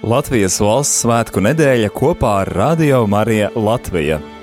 Latvijas valsts svētku nedēļa kopā ar Radio Mariju Latviju.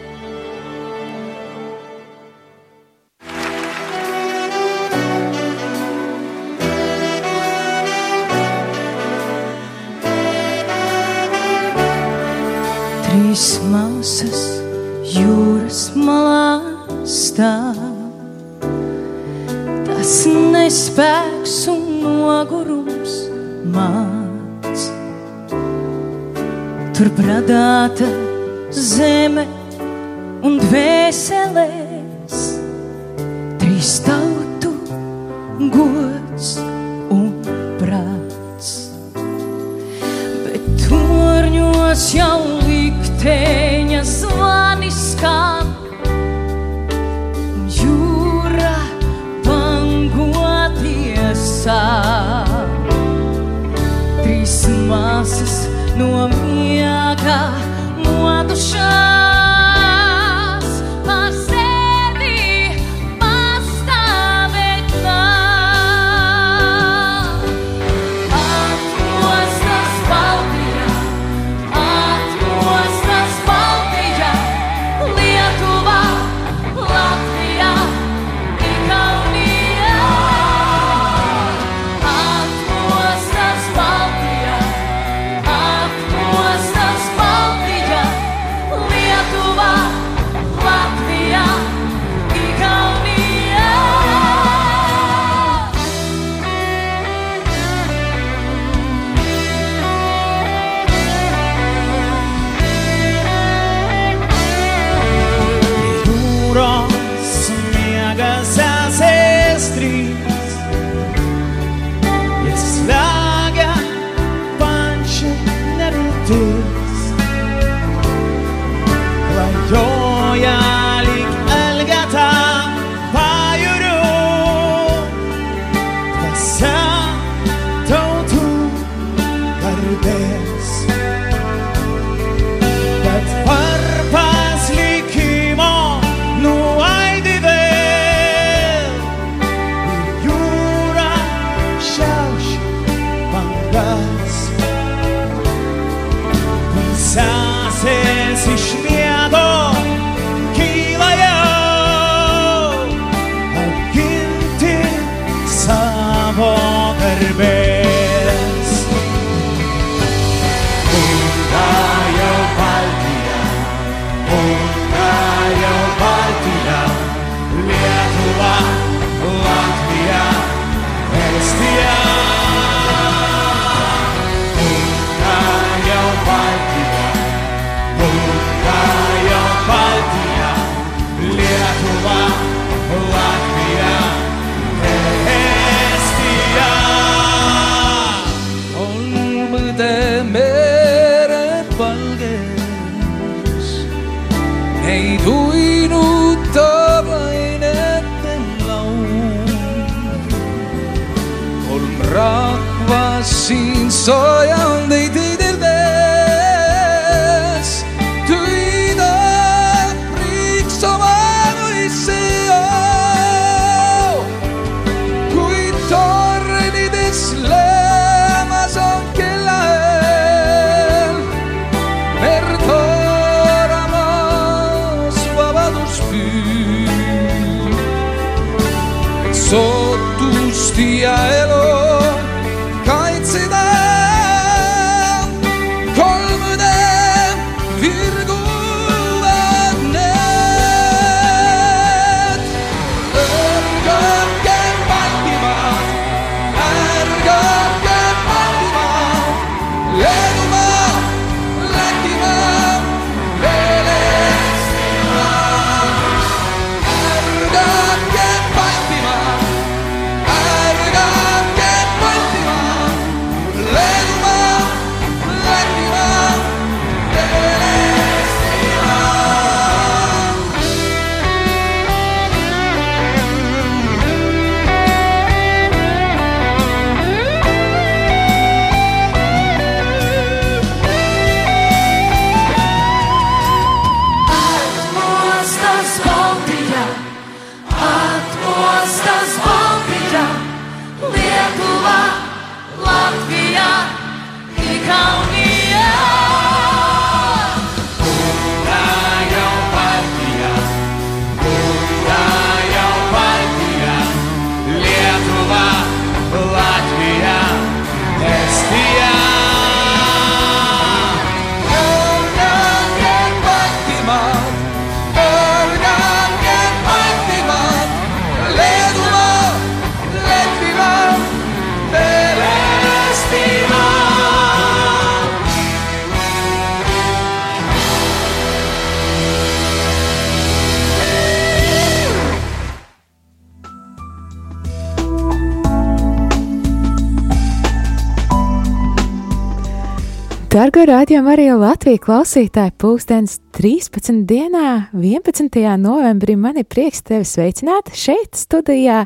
Dargo rādījumā arī Latvijas klausītāji pūkstens 13. dienā, 11. novembrī. Man ir prieks tevi sveicināt šeit studijā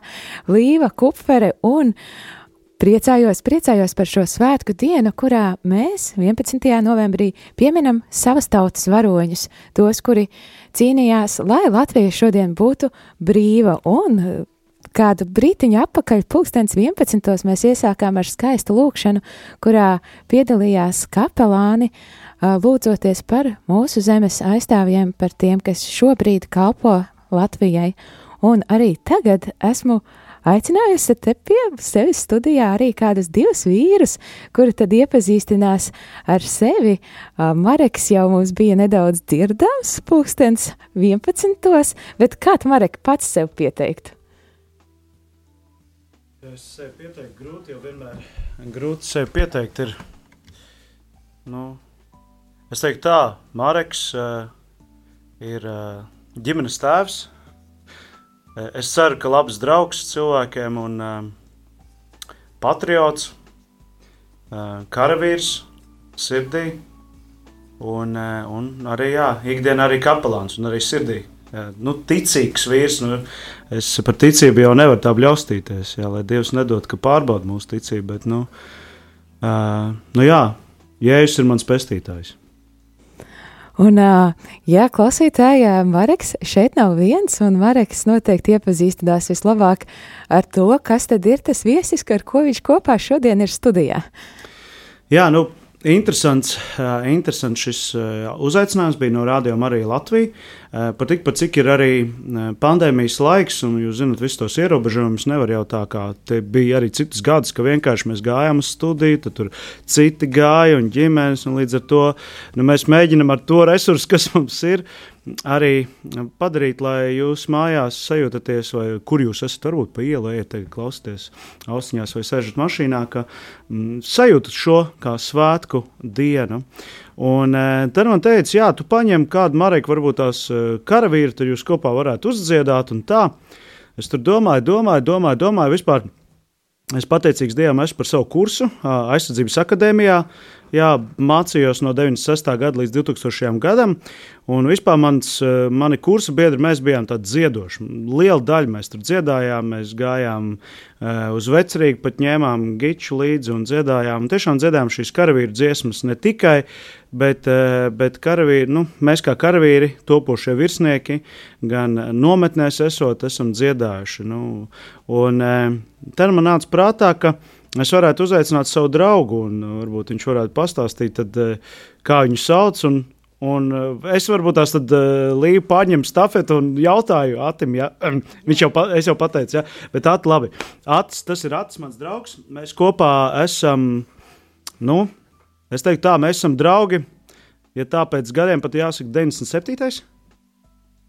Līva Kupfere priecājos, priecājos par šo svētku dienu, kurā mēs 11. novembrī pieminam savas tautas varoņus, tos, kuri cīnījās, lai Latvija šodien būtu brīva un kādu brītiņu atpakaļ, pulkstenis 11. mēs iesākām ar skaistu lūkšanu, kurā piedalījās kapelāni, lūdzoties par mūsu zemes aizstāvjiem, par tiem, kas šobrīd kalpo Latvijai. Un arī tagad esmu aicinājusi te pie sevis studijā arī kādus divus vīrus, kuri tad iepazīstinās ar sevi. Mareks jau mums bija nedaudz dzirdams, pulkstens 11. Bet kā tu, Marek, pats sev pieteiktu? Es sev pieteiktu grūti, jo vienmēr grūti sev pieteikt ir. Nu, es teiktu tā, Mareks uh, ir uh, ģimenes tēvs. Uh, es ceru, ka labs draugs cilvēkiem un uh, patriots, uh, karavīrs sirdī un, uh, un arī, jā, ikdienā arī kapelāns un arī sirdī. Jā, nu, ticīgs vīrs. Nu, es par ticību jau nevaru tā bļaustīties. Jā, lai Dievs nedod, ka pārbauda mūsu ticību. Bet, nu, uh, nu jā, Jēzus ir mans pestītājs. Un, jā, klausītāji, ā, Mareks šeit nav viens, un Mareks noteikti iepazīstinās vislabāk ar to, kas tad ir tas viesis, ar ko viņš kopā šodien ir studijā. Jā, nu, interesants, uh, interesants šis uh, uzaicinājums bija no Rādio Marija Latvija. Uh, pat tik, pat cik ir arī pandēmijas laiks, un jūs zināt, visus tos ierobežojumus nevar jau tā kā te bija arī citus gadus, ka vienkārši mēs gājām uz studiju, tad tur citi gāja un ģimenes, un līdz ar to nu, mēs mēģinam ar to resursu, kas mums ir, arī padarīt, lai jūs mājās sajūtaties, vai kur jūs esat, varbūt pa ielu ejat, klausieties austiņās vai sēžat mašīnā, ka mm, sajūtat šo kā svētku dienu. Un e, tad man teica, jā, tu paņem kādu Mareku, varbūt tās e, karavīri, tad jūs kopā varētu uzdziedāt un tā. Es tur domāju, domāju, domāju, domāju vispār. Es pateicīgs Dievam esmu par savu kursu aizsardzības akadēmijā. Jā, mācījos no 96. gada līdz 2000. gadam. Un vispār mans, eh, mani kursa biedri, mēs bijām tādi ziedoši. Liela daļa mēs tur dziedājām, mēs gājām uh, uz vecrīgu, pat ņēmām giču līdzi un dziedājām. Un tiešām dziedājām šīs karavīru dziesmas ne tikai, bet, uh, bet karavīri, nu, mēs kā karavīri, topošie virsnieki, gan nometnēs esot, esam dziedājuši. Nu, un uh, tad man nāca prātā, ka Es varētu uzaicināt savu draugu, un uh, varbūt viņš varētu pastāstīt, tad, uh, kā viņu sauc. Un, un uh, es varbūt tās tad līpu pārņemu stafeti un jautāju Atim, ja, viņš jau, pa, jau pateicu, ja, bet Ati, labi. Atis, tas ir Atis, mans draugs. Mēs kopā esam, nu, es teiktu tā, mēs esam draugi. Ja tā pēc gadiem pat jāsaka 97.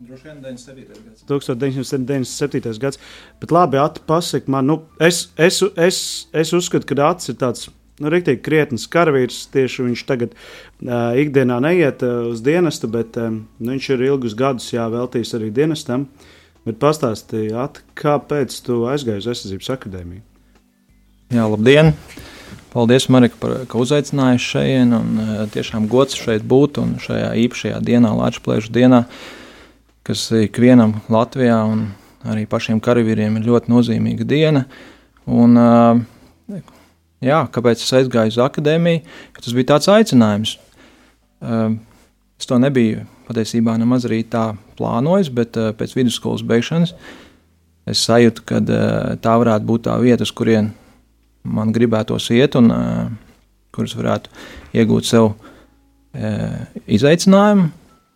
Droši vien 97. gads. 1997. gads. Bet labi, Ati, pasaki man, nu, es, es, es, es uzskatu, ka Atis ir tāds. Nu, Rīktīgi krietnes karavīrs. Tieši viņš tagad uh, ikdienā neiet uh, uz dienestu, bet um, nu, viņš ir ilgus gadus jā, veltījis arī dienestam. Bet pastāstīja, kāpēc tu aizgāji uz aizsardzības akadēmiju? Jā, labdien! Paldies, Marika, par, ka uzaicināji šeit. Tiešām gods šeit būt un šajā īpašajā dienā, Latvijas dienā. Uh, kas ikvienam Latvijā un arī pašiem karavīriem ir ļoti nozīmīga diena. Un, jā, kāpēc es aizgāju uz akadēmiju? Tas bija tāds aicinājums. Es to nebiju patiesībā nemaz arī tā plānojis, bet pēc vidusskolas beigšanas es sajūtu, ka tā varētu būt tā vieta, uz kurien man gribētos iet un kuras varētu iegūt sev izaicinājumu.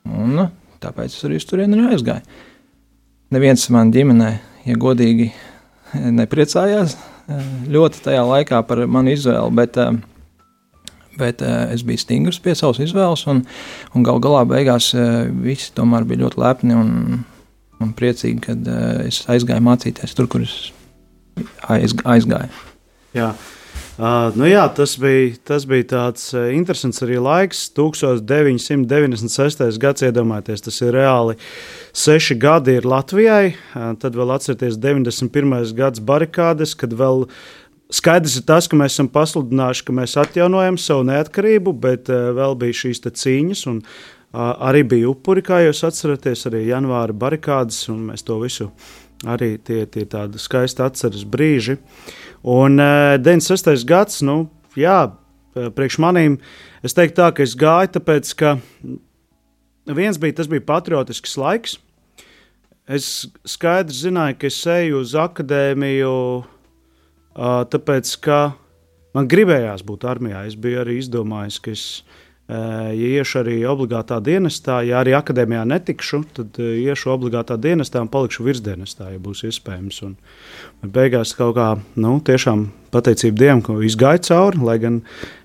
Un Tāpēc es arī uz turieni aizgāju. Neviens man ģimenē, ja godīgi, nepriecājās eh, ļoti tajā laikā par manu izvēli, bet, eh, bet eh, es biju stingrs pie savas izvēles, un, un gal galā beigās visi tomēr bija ļoti lepni un, un priecīgi, kad es aizgāju mācīties tur, kur es aizgāju. Jā. Uh, nu jā, tas bija, tas bija tāds uh, interesants arī laiks. 1996. gads, iedomājieties, tas ir reāli seši gadi ir Latvijai. Uh, tad vēl atcerieties 91. gads barikādes, kad vēl skaidrs ir tas, ka mēs esam pasludinājuši, ka mēs atjaunojam savu neatkarību, bet uh, vēl bija šīs cīņas, un uh, arī bija upuri, kā jūs atceraties, arī janvāra barikādas, un mēs to visu arī tie, tie tādi skaisti atceras brīži. Un uh, 96. gads, nu, jā, eh, priekš manīm, es teiktu tā, ka es gāju, tāpēc, ka viens bija, tas bija patriotisks laiks. Es skaidri zināju, ka es eju uz akadēmiju, ā, tāpēc, ka man gribējās būt armijā. Es biju arī izdomājis, ka es, ā, ja iešu arī obligātā dienestā, ja arī akadēmijā netikšu, tad ā, iešu obligātā dienestā un palikšu virsdienestā, ja būs iespējams. Un, beigās kaut kā, nu, tiešām pateicība Dievam, ka izgāja cauri, lai gan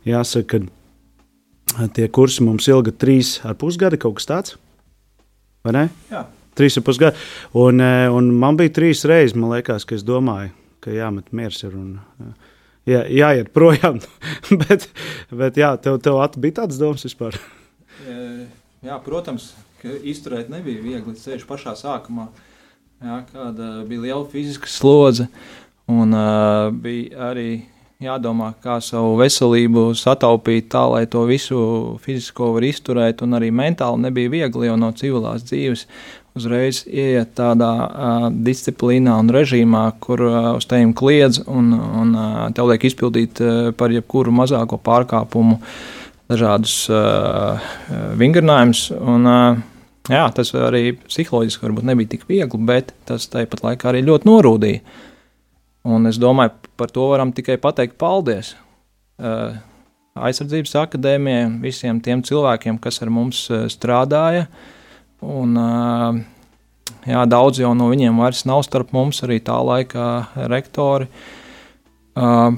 jāsaka, ka tie kursi mums ilga trīs ar pusgadi, kaut kas tāds, vai ne? Jā. Trīs ar pusgadu. Un, eh, un man bija trīs reizes, man liekas, ka es domāju, ka jāmet miers ir un eh, jā, jāiet projām. bet, bet jā, tev, tev bija tāds domas vispār. Jā, protams, ka izturēt nebija viegli ceļš pašā sākumā. Jā, kāda bija liela fiziska slodze, un uh, bija arī jādomā, kā savu veselību sataupīt tā, lai to visu fizisko var izturēt, un arī mentāli nebija viegli, jo no civilās dzīves uzreiz ieiet tādā uh, disciplīnā un režīmā, kur uh, uz tevi kliedz un, un uh, tev liek izpildīt uh, par jebkuru mazāko pārkāpumu dažādus uh, vingrinājumus. Un, uh, jā, tas arī psiholoģiski varbūt nebija tik viegli, bet tas tāpat laikā arī ļoti norūdīja. Un es domāju, par to varam tikai pateikt paldies. Uh, aizsardzības akadēmijai visiem tiem cilvēkiem, kas ar mums uh, strādāja. Un, uh, jā, daudz jau no viņiem vairs nav starp mums, arī tā laika rektori. Uh,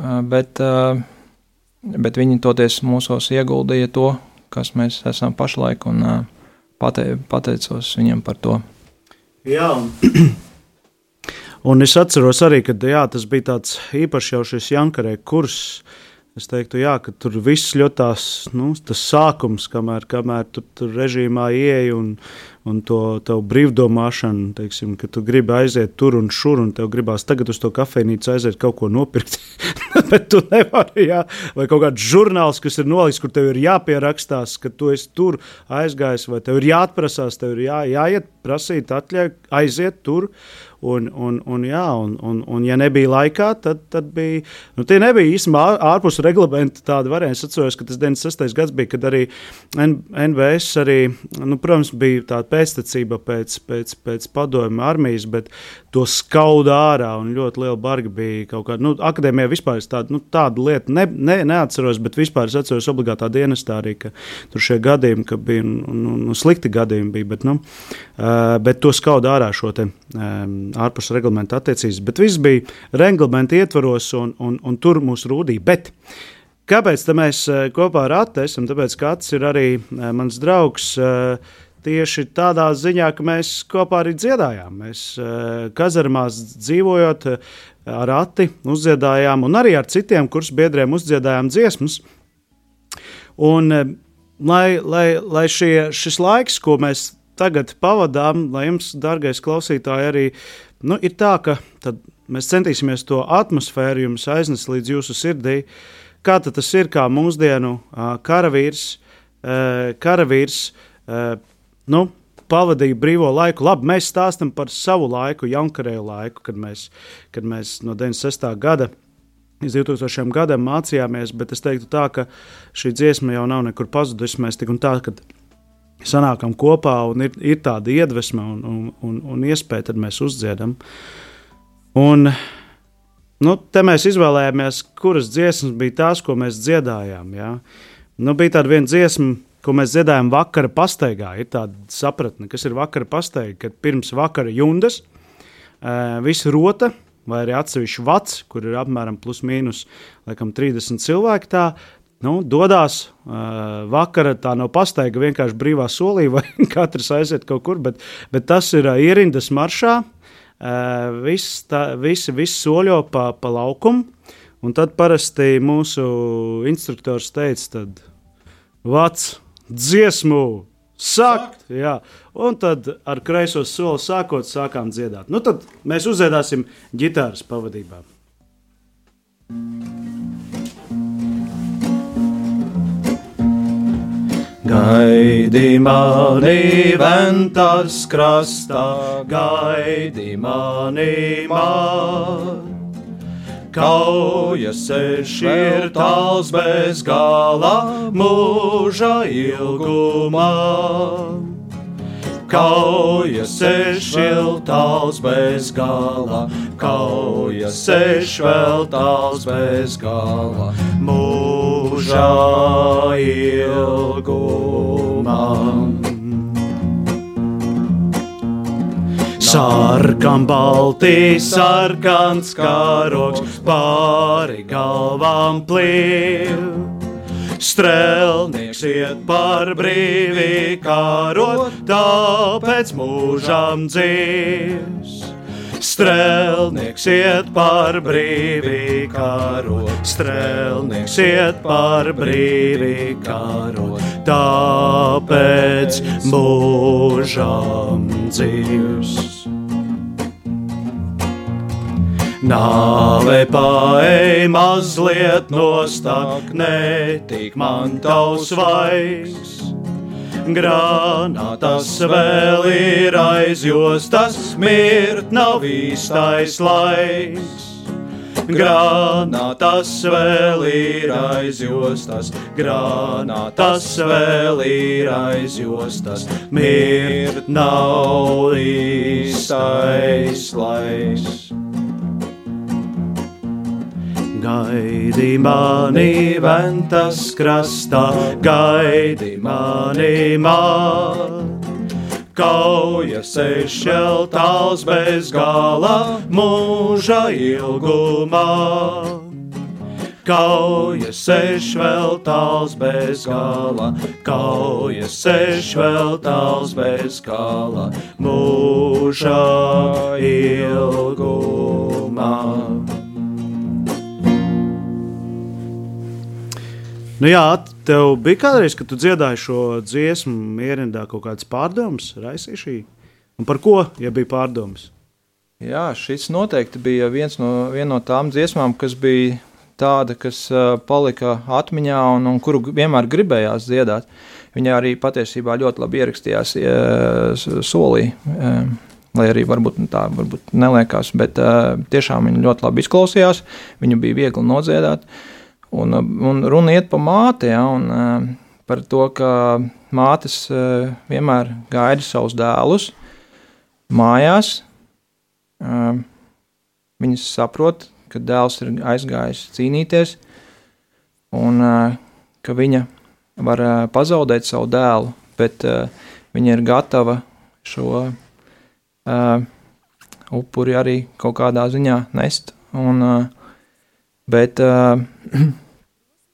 uh, bet, uh, bet viņi toties mūsos ieguldīja to, kas mēs esam pašlaik, un uh, pate, pateicos viņiem par to. Jā, un, es atceros arī, ka jā, tas bija tāds īpašs jau šis Jankarē kurs. Es teiktu, jā, ka tur viss ļoti tās, nu, tas sākums, kamēr, kamēr tu tur režīmā ieeji un, un to tavu brīvdomāšanu, teiksim, ka tu gribi aiziet tur un šur, un tev gribās tagad uz to kafejnīcu aiziet kaut ko nopirkt. Bet tu nevari, jā, vai kaut kāds žurnāls, kas ir nolikts, kur tev ir jāpierakstās, ka tu esi tur aizgājis, vai tev ir jāatprasās, tev ir jā, jāiet prasīt atļauju, aiziet tur. Un, un, un, jā, un, un, un, ja nebija laikā, tad, tad bija. Nu, tie nebija īstenībā ār- ārpus reglamenta tādi varianti. Es atceros, ka tas 96. gads bija, kad arī NVS arī, nu, protams, bija tāda pēctecība pēc, pēc, pēc padomju armijas, bet to skauda ārā un ļoti liela barga bija kaut kāda. Nu, akadēmijā vispār es tādu, nu, tādu lietu ne, ne, neatceros, bet vispār es atceros obligātā dienestā arī, ka tur šie gadījumi, bija nu, nu, slikti gadījumi, bija, bet, nu, uh, bet to skauda ārā šo te. Um, ārpus reglamenta attiecības, bet viss bija reglamenta ietvaros, un, un, un tur mūs rūdīja. Bet kāpēc mēs kopā ar Atu esam? Tāpēc, ka Ats ir arī mans draugs. eh, Tieši tādā ziņā, ka mēs kopā arī dziedājām. Mēs eh, kazarmās dzīvojot eh, ar Ati, uzdziedājām, un arī ar citiem kursu biedriem uzdziedājām dziesmas. Un, eh, lai, lai, lai šie, šis laiks, ko mēs tagad pavadām, lai jums, darbie klausītāji, arī nu, ir tā, ka mēs centīsimies to atmosfēru jums aiznest līdz jūsu sirdī. Kā tas ir, kā mūsdienu karavīrs, ā, karavīrs ā, nu, pavadīja brīvo laiku. Labi, mēs stāstām par savu laiku, jaunkarēju laiku, kad mēs, kad mēs no 96. gada līdz 2000. gadam mācījāmies, bet es teiktu tā, ka šī dziesma jau nav nekur pazudusi. Mēs tik un tā, kad sanākam kopā un ir, ir tāda iedvesma un, un, un, un iespēja, tad mēs uzdziedam. Un, nu, te mēs izvēlējāmies, kuras dziesmas bija tās, ko mēs dziedājām. Ja? Nu, bija tāda viena dziesma, ko mēs dziedājām vakara pastaigā. Ir tāda sapratne, kas ir vakara pastaiga, kad pirms vakara jundas, viss rota, vai arī atsevišķi vats, kur ir apmēram plus mīnus laikam, 30 cilvēki. Tā, nu, dodas uh, vakarā, tā nav pastaiga vienkārši brīvā solī, vai katrs aiziet kaut kur, bet, bet tas ir uh, ierindas maršā. Uh, viss tā, visi, visi soļo pa, pa laukumu, un tad parasti mūsu instruktors teica, tad vats dziesmu sākt. Jā. Un tad ar kreiso soli sākot, sākām dziedāt. Nu, tad mēs uzdziedāsim ģitāras pavadībā. Gaidi mani ventas krastā, gaidi mani man. Kaujas seš ir tāls bez gala, mūža ilgumā. Kaujas seš ir tāls bez gala, kaujas seš vēl tāls bez gala, mūža ilgumā. Sarkan balti, sarkans karoks, pāri galvām plīv. Strēlnieks iet par brīvi karot, tāpēc mūžam dzīvs. Strēlnieks iet par brīvi karot, strēlnieks iet par brīvi karot, tāpēc mūžam dzīvs. Nāve paei mazliet nostāk, netīk man tavs vaigs. Grānatas vēl ir aizjostas, mirt nav īstais laiks. Grānatas vēl ir aizjostas, grānatas vēl ir aizjostas, mirt nav īstais laiks. Gaidi mani ventas krastā, gaidi mani man. Kauja sešel tāls bez gala, mūža ilgumā. Kauja seš vēl tāls bez gala, kauja seš vēl tāls bez gala, mūža ilgumā. Nu jā, tev bija kādreiz, kad tu dziedāji šo dziesmu, mierindā kaut kādas pārdomas, raisīšī. Un par ko, ja bija pārdomas? Jā, šis noteikti bija viens no, viena no tām dziesmām, kas bija tāda, kas uh, palika atmiņā un, un kuru vienmēr gribējās dziedāt. Viņa arī patiesībā ļoti labi ierakstījās uh, solī. Uh, Lai arī varbūt tā varbūt neliekās, bet uh, tiešām viņa ļoti labi izklausījās. Viņu bija viegli nodziedāt. Un, un runa iet par māti, ja, un par to, ka mātes vienmēr gaida savus dēlus mājās. Viņas saprot, ka dēls ir aizgājis cīnīties, un ka viņa var pazaudēt savu dēlu, bet viņa ir gatava šo uh, upuri arī kaut kādā ziņā nest. Un, uh, Bet uh,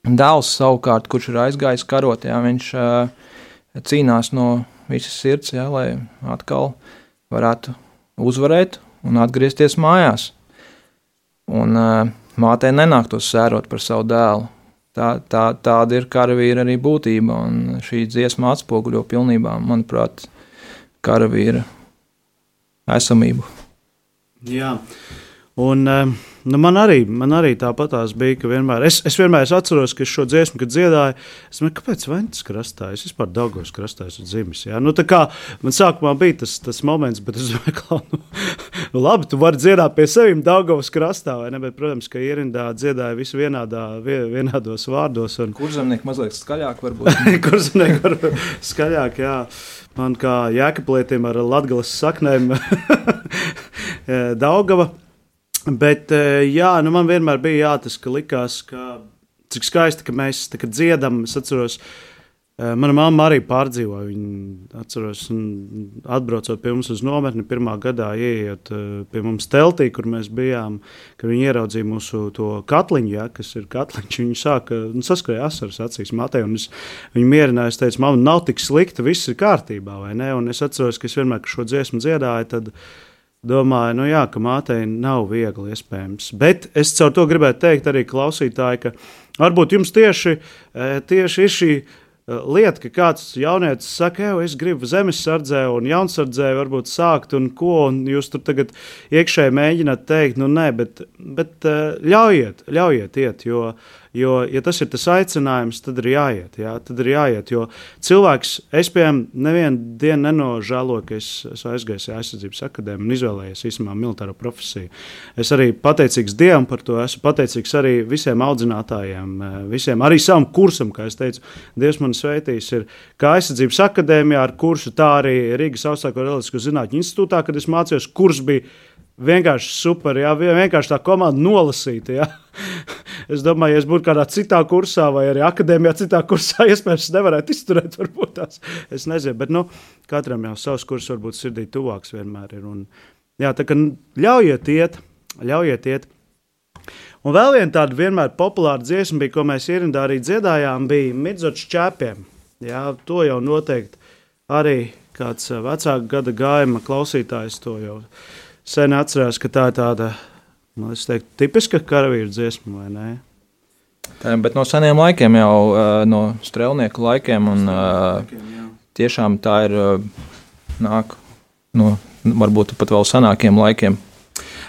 dēls savukārt, kurš ir aizgājis karot, jā, viņš uh, cīnās no visas sirds, jā, lai atkal varētu uzvarēt un atgriezties mājās. Un uh, mātei nenāktos sērot par savu dēlu. Tā, tā, tāda ir karavīra arī būtība, un šī dziesma atspoguļo pilnībā, manuprāt, karavīra esamību. Jā, un um, nu man arī, man arī tāpat bija, ka vienmēr, es, es vienmēr es atceros, ka šo dziesmu, kad dziedāju, es domāju, kāpēc Ventas krastā, es vispār Daugos krastā esmu dzimis. Jā? Nu, tā kā man sākumā bija tas, tas moments, bet es domāju, ka, nu, nu labi, tu vari dziedāt pie sevim Daugos krastā, vai ne, bet, protams, ka ierindā dziedāja visu vienādā, vienādos vārdos. Un... Kurzemnieki mazliet skaļāk varbūt. Kurzemnieki var skaļāk, jā. Man kā jēkaplietim ar latgales saknēm Daugava. Bet, jā, nu man vienmēr bija jā, tas, ka likās, ka cik skaisti, ka mēs dziedam. Es atceros, mana mamma arī pārdzīvoja. Viņa atceros, atbraucot pie mums uz nometni, pirmā gadā ienākot pie mums teltī, kur mēs bijām, kad viņi ieraudzīja mūsu katliņu, ja, kas ir katliņš. Viņi sāka nu, saskrēja asaras acīs matē, es viņu mierināju. Es teicu, mamma, nav tik slikti, viss ir kārtībā, vai ne? Un es atceros, ka es vienmēr, kad šo dziesmu dziedāju, tad domāju, nu jā, ka mātei nav viegli iespējams. Bet es caur to gribētu teikt arī klausītāji, ka varbūt jums tieši, tieši ir šī uh, lieta, ka kāds jaunietis saka, jau es gribu zemesardzē un jaunsardzē varbūt sākt un ko, un jūs tur tagad iekšēji mēģināt teikt, nu nē, bet, bet uh, ļaujiet, ļaujiet iet, jo, jo, ja tas ir tas aicinājums, tad ir jāiet, jā, tad ir jāiet, jo cilvēks, es, piemēram, nevienu dienu nenožēloju, ka es esmu aizgājis aizsardzības akadēmiju un izvēlējies īstenībā militāro profesiju. Es arī pateicīgs Dievam par to, esmu pateicīgs arī visiem audzinātājiem, eh, visiem, arī savam kursam, kā es teicu, Dievs man sveitīs, ir kā aizsardzības akadēmijā ar kursu, tā arī Rīgas augstāko reliģisko zinātņu institūtā, kad es mācījos, kurs bija vienkārši super, jā, vien- vienkārši tā komanda nolasīta, jā. Es domāju, ja es būtu kādā citā kursā, vai arī akadēmijā, citā kursā, iespējams, es nevarētu izturēt. Varbūt tās. Es nezinu, bet nu, katram jau savs kurs, varbūt sirdī tuvāks vienmēr ir. Un, jā, tā kā ļaujiet iet, ļaujiet iet. Un vēl viena tāda vienmēr populāra dziesma, bija, ko mēs ierindā arī dziedājām, bija Midzots čēpiem. Jā, to jau noteikti arī kāds eh, vecāka gada gājuma klausītājs to jau sen atcerās, ka tā ir tāda, man liekas, tipiska karavīra dziesma, vai ne? Tā, bet no seniem laikiem jau no strēlnieku laikiem, un uh, tiešām tā ir nāk no varbūt pat vēl senākiem laikiem.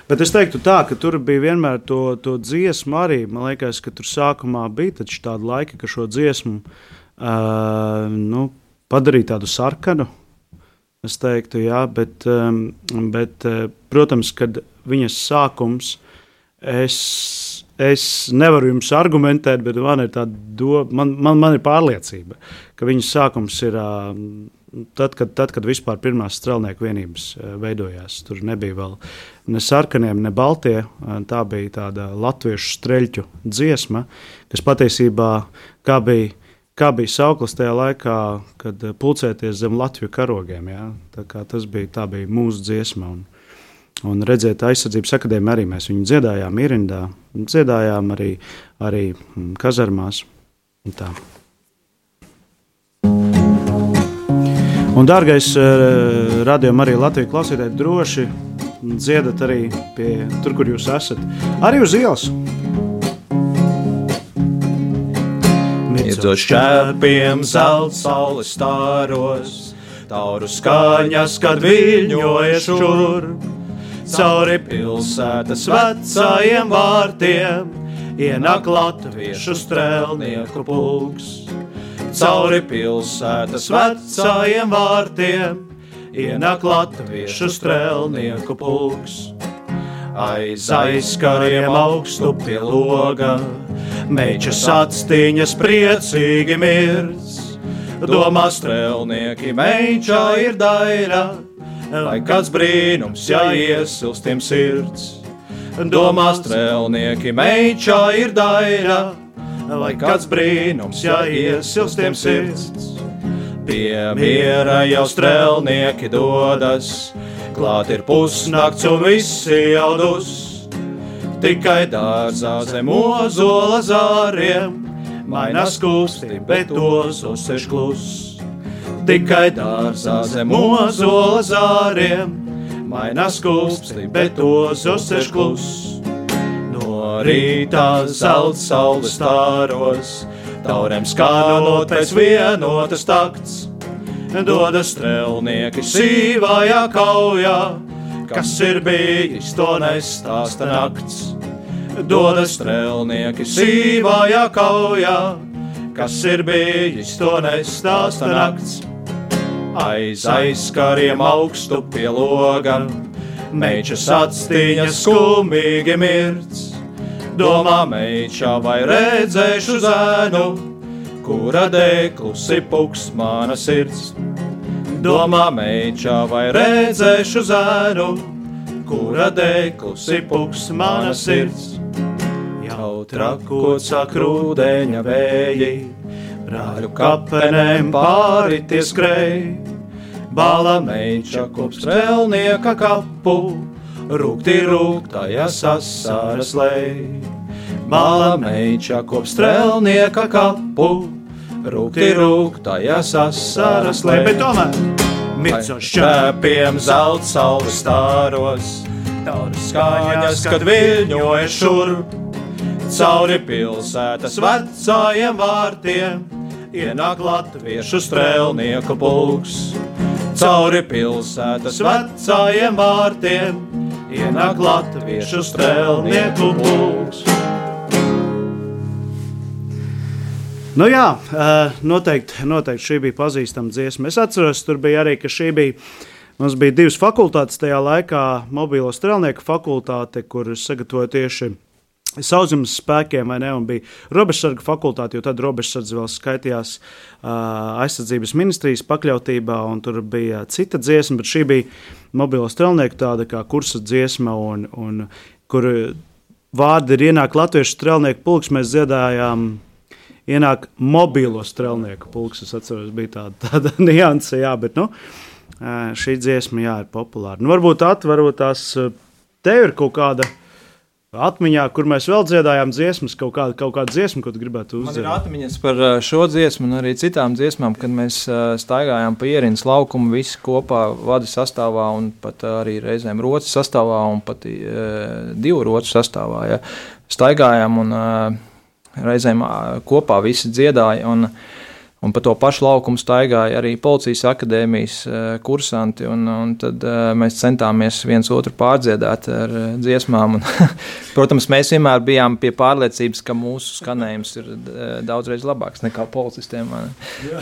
Bet es teiktu, tā, ka tur bija vienmēr to, to dziesmu arī. Man liekas, ka tur sākumā bija tāda laika, ka šo dziesmu uh, nu, padarīja tādu sarkanu. Es teiktu, jā, bet, um, bet uh, protams, kad viņas sākums, es, es nevaru jums argumentēt, bet man ir doma, man, man, man ir pārliecība, ka viņas sākums ir. Uh, Tad kad, tad, kad vispār pirmās strēlnieku vienības eh, veidojās, tur nebija vēl ne sarkanie, ne baltie. eh, Tā bija tāda latviešu streļķu dziesma, kas patiesībā kā bija, kā bija sauklis tajā laikā, kad eh, pulcēties zem Latvijas karogiem. Ja? Tas bija, tā bija mūsu dziesma. Un, un redzēt, aizsardzības akadēmijā arī mēs viņu dziedājām, ierindā, un dziedājām arī, arī mm, kazarmās. un tā. Un, dārgais, eh, radījumam arī Latvijas klausītāji, droši dziedat arī pie tur, kur jūs esat. Arī uz ielas. Iedzot šķēpiem, zelta saules stāros, tauru skaņas, kad viļņoja šur. Cauri pilsētas vecajiem vārtiem ienāk latviešu strēlnieku pulks. Cauri pilsētas vecajiem vārtiem ienāk latviešu strēlnieku pulks. Aiz aizkariem augstu pie loga, mečas atstiņas priecīgi mirdz. Domā strēlnieki, mečā ir daļa, lai kāds brīnums, ja iesilstiem sirds. Domā strēlnieki, mečā ir daļa, lai kāds brīnums, ja iesilstiem sirds. Pie miera jau strēlnieki dodas, klāt ir pusnakts un visi jau dus. Tikai dārzā zem ozola zāriem, mainās kusti, bet tos uzsēž klus. Tikai dārzā zem ozola zāriem, mainās kusti, bet tos uzsēž klus. No rīta zelta saules stāros, taurēm skanot pēc vienotas takts. Dodas strēlnieki sīvajā kaujā, kas ir bijis, to nestāsta nakts. Dodas strēlnieki sīvajā kaujā, kas ir bijis, to nestāsta nakts. Aiz aizkariem augstu pie loga, mečas atstiņas skumīgi mirts. Domā, mečā vai redzēšu zēnu, kura dēklusi puks mana sirds. Domā, mečā vai redzēšu zēnu, kura dēklusi puks mana sirds. Jau trakot sāk rūdeņa vēji, brāļu kapenēm pāri tie skrēja. Bāla meča kops strēlnieka kapu, rūkti rūktajā sasaras lej. Bāla meča kops strēlnieka kapu, rūkti rūktajā sasaras lej. Bet tomēr Micošs šķēpiem zelta saules stāros, tauru skaņas, kad viļņoja šurp. Cauri pilsētas vecajiem vārtiem ienāk latviešu strēlnieku pulks. Cauri pilsētas vecajiem vārtiem ienāk latviešu strēlnieku pulks. Nu jā, eh, noteikti, noteikti šī bija pazīstama dziesma. Es atceros, tur bija arī, ka šī bija. Mums bija divas fakultātes tajā laikā, mobilo strēlnieku fakultāte, kur sagatavoja tieši sauszemes spēkiem, vai ne? Un bija robežsarga fakultāte, jo tad robežsardze vēl skaitījās uh, aizsardzības ministrijas pakļautībā, un tur bija cita dziesma, bet šī bija mobilo strēlnieku tāda kā kursa dziesma, un, un kur vārdi ir ienāk latviešu strēlnieku pulks, mēs dziedājām ienāk mobilo strēlnieku pulks. Es atceros, bija tāda, tāda nianse, jā, bet nu, šī dziesma jā, ir populāra. Nu, varbūt atverot tās, ā, tev ir kaut kāda atmiņā, kur mēs vēl dziedājām dziesmas, kaut kāda, kaut kāda dziesma, ko tu gribētu Man ir atmiņas par šo dziesmu un arī citām dziesmām, kad mēs staigājām pa ierīnas laukumu visi kopā vada sastāvā un pat arī reizēm rotas sastāvā un pat divu rotu sastāvā. Ja. Staigājām un uh, reizēm kopā visi dziedāja. Un, Un pa to pašu laukumu staigāja arī policijas akadēmijas kursanti. Un, un tad mēs centāmies viens otru pārdziedāt ar dziesmām. Un, protams, mēs vienmēr bijām pie pārliecības, ka mūsu skanējums ir daudzreiz labāks nekā policistiem.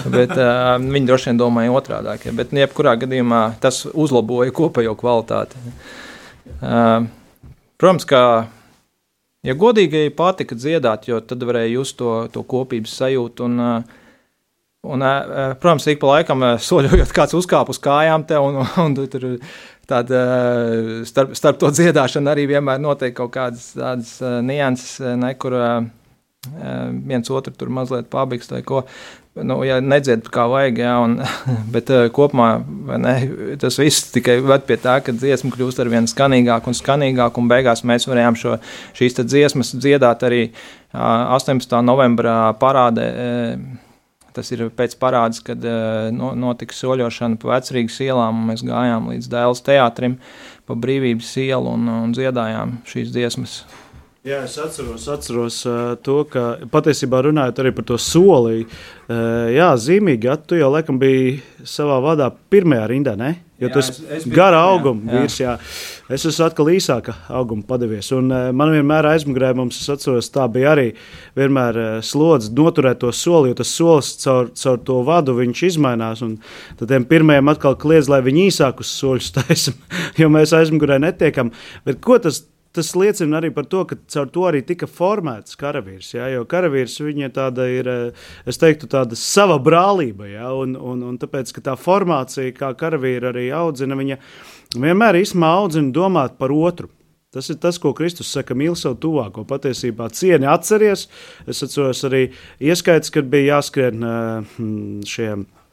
Bet, viņi droši vien domāja otrādi. Bet, nu, jebkurā gadījumā, tas uzlaboja kopējo kvalitāti. Protams, ka Ja godīgi patika dziedāt, jo tad varēja just to, to kopības sajūtu. Un, ā, un, ā, protams, ik pa laikam soļojot, kāds uzkāpa uz kājām, te, un, un, un tur tāda, starp, starp to dziedāšanu arī vienmēr notiek kaut kādas tādas nianses, ne, kur viens otru tur mazliet pabīgs vai ko. Nu, ja nedzied kā vajag, jā, un, bet uh, kopumā ne, tas viss tikai ved pie tā, ka dziesma kļūst ar vien skanīgāk un skanīgāk, un beigās mēs varējām šo, šīs dziesmas dziedāt arī uh, 18. novembrā parādē. Uh, Tas ir pēc parādes, kad uh, no, notika soļošana pa vecrīgas ielām, un mēs gājām līdz Dēls teātrim pa brīvības ielu un, un dziedājām šīs dziesmas. Jā, es atceros, atceros uh, to, ka patiesībā runājot arī par to soli. Uh, jā, zīmīgi, ja tu jau laikam biji savā vadā pirmajā rindā, ne? Jo Jā, tas ir gara auguma vīrs. Jā. Es esmu atkal īsāka auguma padevies. Un, uh, man vienmēr aizmugurē, mums, es atceros, tā bija arī vienmēr uh, slodze noturēt to soli, jo tas solis caur, caur to vadu viņš izmainās. un Tad tiem pirmajiem atkal kliedz, lai viņi īsākus soļus taisam, jo mēs aizmugurē netiekam. Bet ko tas tas liecina arī par to, ka caur to arī tika formēts karavīrs. Ja, jo karavīrs viņa tāda ir, eh, es teiktu, tāda sava brālība. Ja, un, un, un tāpēc, ka tā formācija, kā karavīri arī audzina, viņa vienmēr īstenībā audzina domāt par otru. Tas ir tas, ko Kristus saka, mīl savu tuvāko. Patiesībā cieni atceries. Es atceros arī ieskaits, kad bija jāskrien eh, šiem eh,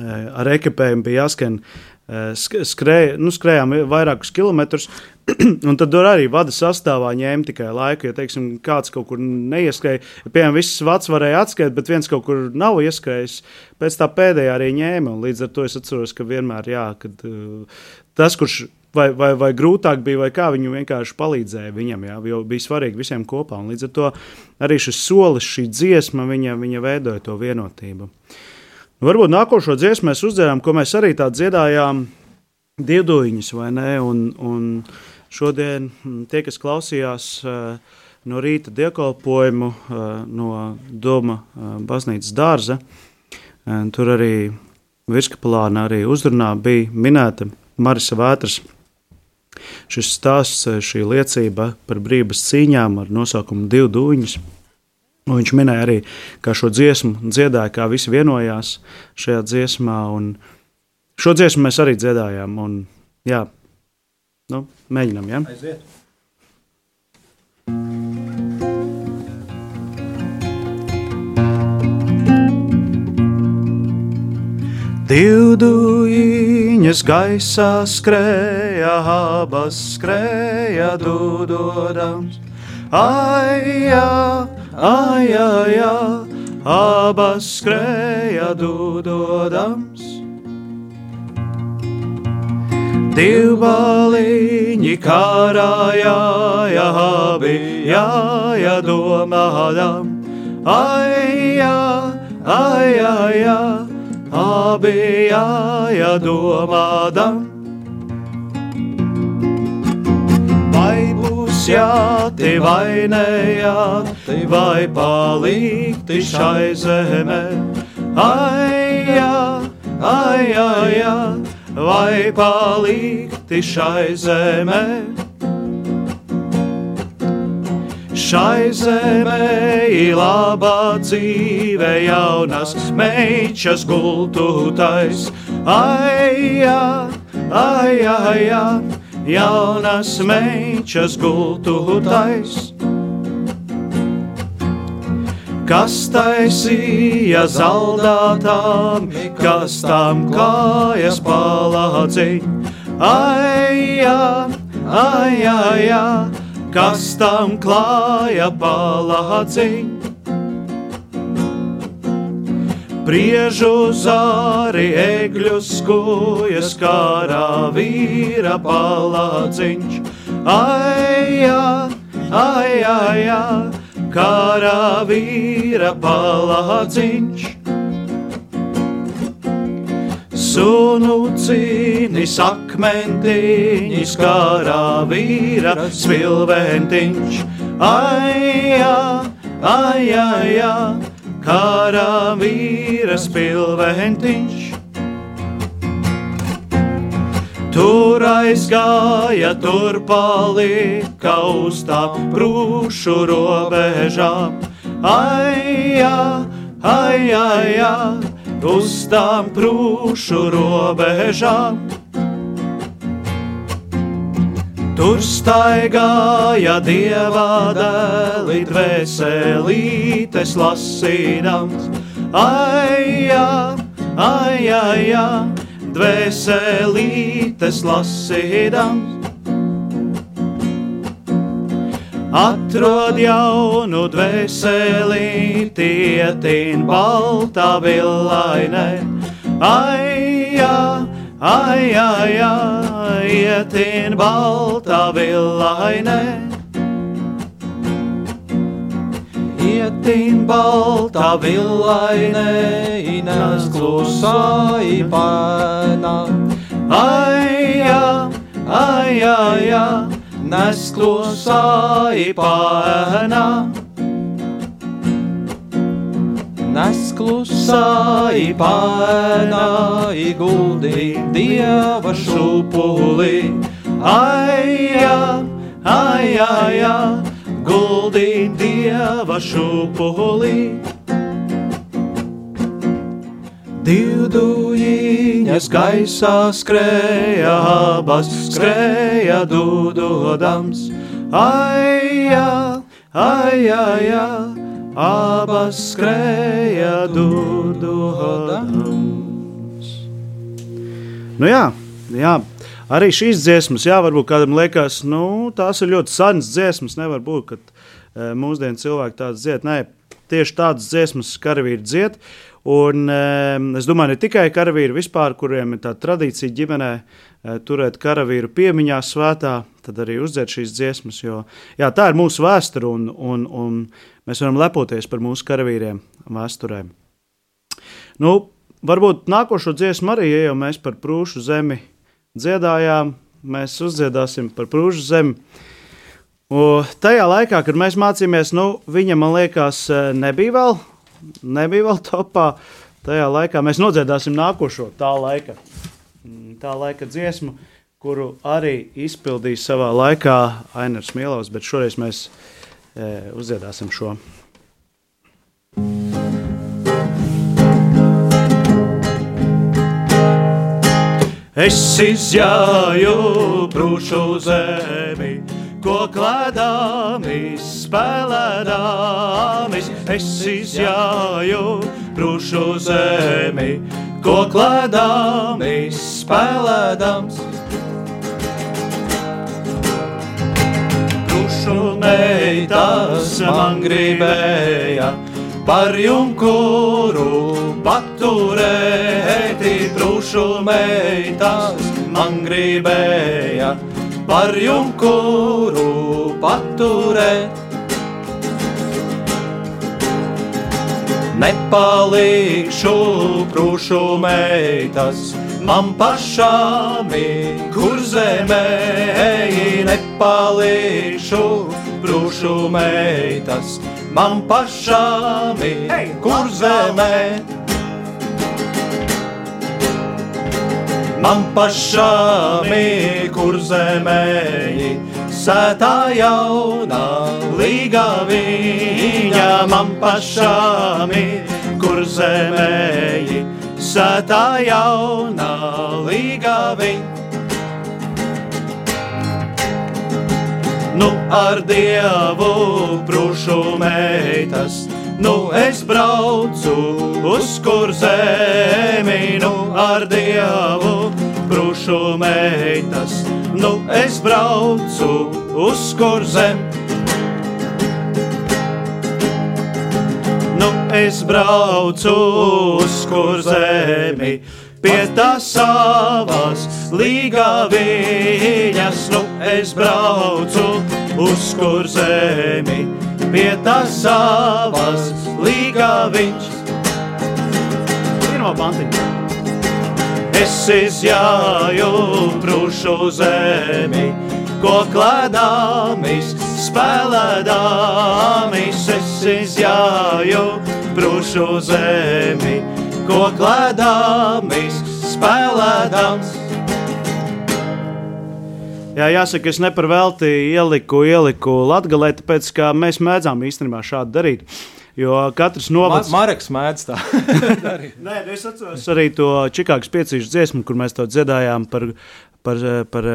ar ekipējumu bija jāskan eh, sk- skrēja, nu, skrējām vairākus kilometrus. Un tad arī vada sastāvā ņēma tikai laiku. Ja teiksim, kāds kaut kur neieskrēja, ja, piemēram, viss vats varēja atskaitīt, bet viens kaut kur nav ieskrējis, pēc tā pēdējā arī ņēma. Līdz ar to es atceros, ka vienmēr jā, kad, uh, tas, kurš vai, vai, vai grūtāk bija, vai kā viņu vienkārši palīdzēja viņam, jā, jo bija svarīgi visiem kopā. Un līdz ar to arī šis solis, šī dziesma, viņa, viņa veidoja to vienotību. Nu, varbūt nākošo dziesmu mēs uzdziedām, ko mēs arī tā dziedājām, divduņas, vai ne? Un, un šodien mm, tie, kas klausījās eh, no rīta dievkalpojumu eh, no Doma eh, baznīcas dārza, tur arī virskapelāna arī uzrunā bija minēta Marisa Vētras. Šis stāsts, šī liecība par brīvības cīņām ar nosaukumu Divu dūņus. Un Viņš minēja arī, kā šo dziesmu dziedāja, kā visi vienojās šajā dziesmā. Un šo dziesmu mēs arī dziedājām. Un, jā, nu, mēģinām. Ja? Aiziet! Divduņas gaisā skrēja, abas skrēja dudodams. Ai, jā, jā, abas skrēja dudodams. Divbaliņi karājā, jā, abi jāja domādam. Ai, ai, ai, abi jādomādam. Vai būs jāti vai nejāti, vai palikti šai zemē? Ai, jā, ai, ai, ai, vai palikti šai zemē? Šai zemē ir laba dzīve, jaunas meitas gultūtais. Ai, jā, ai, ai, ai, jaunas meitas gultūtais. Kas taisīja zaldātām, kas tam kājas palādziņ? Ai, jā, ai, ai, ai, kas tam klāja palādziņ? Priežu zāri, egļus skojas, kārā vīra palādziņš. Ai, jā, ai, ai, ai, kārā vīra palādziņš. Sunu cīnis akmentiņš, kārā vīra svilventiņš. Ai, jā, ai, vīra spilventiņš. Tur aizgāja, tur palika uz tā brūšu robežām. Ai, jā, ai, ai, ai, uz tām brūšu robežām. Tur staigāja dieva dēli, dvēselītes lasīdams. Ai, jā, ai, ai, jā, dvēselītes lasīdams. Atrod jaunu dvēselīti, ietīn baltā villainē. Ai, jā, ai, ietīn baltā villainē. Ietīn baltā villainē, ines klusā īpēnā. Ai, jā, ai, ai, ai, nes klusā īpēnā. Nes klusā īpēnā, iguldī dieva šupulī. Ai, jā, ai, ai, ai, guldī dieva šupulī. Divdujiņas gaisā skrēja abas, skrēja dudodams. Ai, jā, ai, ai, ai, abas skrēja dudodams. Nu jā, jā. Arī šīs dziesmas, jā, varbūt kādam liekas, nu, tās ir ļoti senas dziesmas. Nevar būt, ka e, mūsdienu cilvēki tādas dzied. Nē, tieši tādas dziesmas karavīri dzied. Un, es domāju, ne tikai karavīri vispār, kuriem ir tā tradīcija ģimenē e, turēt karavīru piemiņā svētā, tad arī uzdzied šīs dziesmas. Jo, jā, tā ir mūsu vēsture, un, un, un mēs varam lepoties par mūsu karavīriem vēsturē. Nu, varbūt nākošo dziesmu arī, ja jau mēs par prūšu zemi dziedājām, mēs uzdziedāsim par prūžu zemi. Un tajā laikā, kad mēs mācījāmies, nu, viņa man liekas, nebija vēl, nebija vēl topā. Tajā laikā mēs nodziedāsim nākošo tā laika, tā laika dziesmu, kuru arī izpildīja savā laikā Ainars Mielovs, bet šoreiz mēs e, uzdziedāsim šo. Es izjāju brūšu zemi, ko klēdāmis, spēlēdāmis. Es izjāju brūšu zemi, ko klēdāmis, spēlēdams. Brūšu meitas man gribēja par junkuru paturēti brūšu meitas man gribēja par junkuru paturēt. Nepalikšu prūšu meitas. Man pašām ir, kur zemē nepalikšu prūšu meitas. Man pašām ir, kur zemē. Man pašām ir, kur zemē sētā jaunā līga viņa. Man pašām ir, kur zemē sētā jaunā līga viņa. Nu, ar dievu prūšu meitas, nu es braucu uz kur zemi, nu ar dievu prūšu meitas, nu es braucu uz kur zemi. Nu, es braucu uz kur zemi, pie tās savas līga viņas, nu es braucu uz kur zemi, pie tās savas līga viņš. Pirmā pantiņa. Es izjāju prūšu zemi, ko klēdāmis, spēlēdāmis. Es izjāju prūšu zemi, ko klēdāmis, spēlēdāmis. Jā, jāsaka, es neparvelti ieliku, ieliku latgalē, tāpēc, ka mēs mēdzām īstenībā šādi darīt. Jo katrs Ma novads... Mareks mēdz tā. Nē, es atceros arī to Čikāgas piecīšu dziesmu, kur mēs to dziedājām par, par, par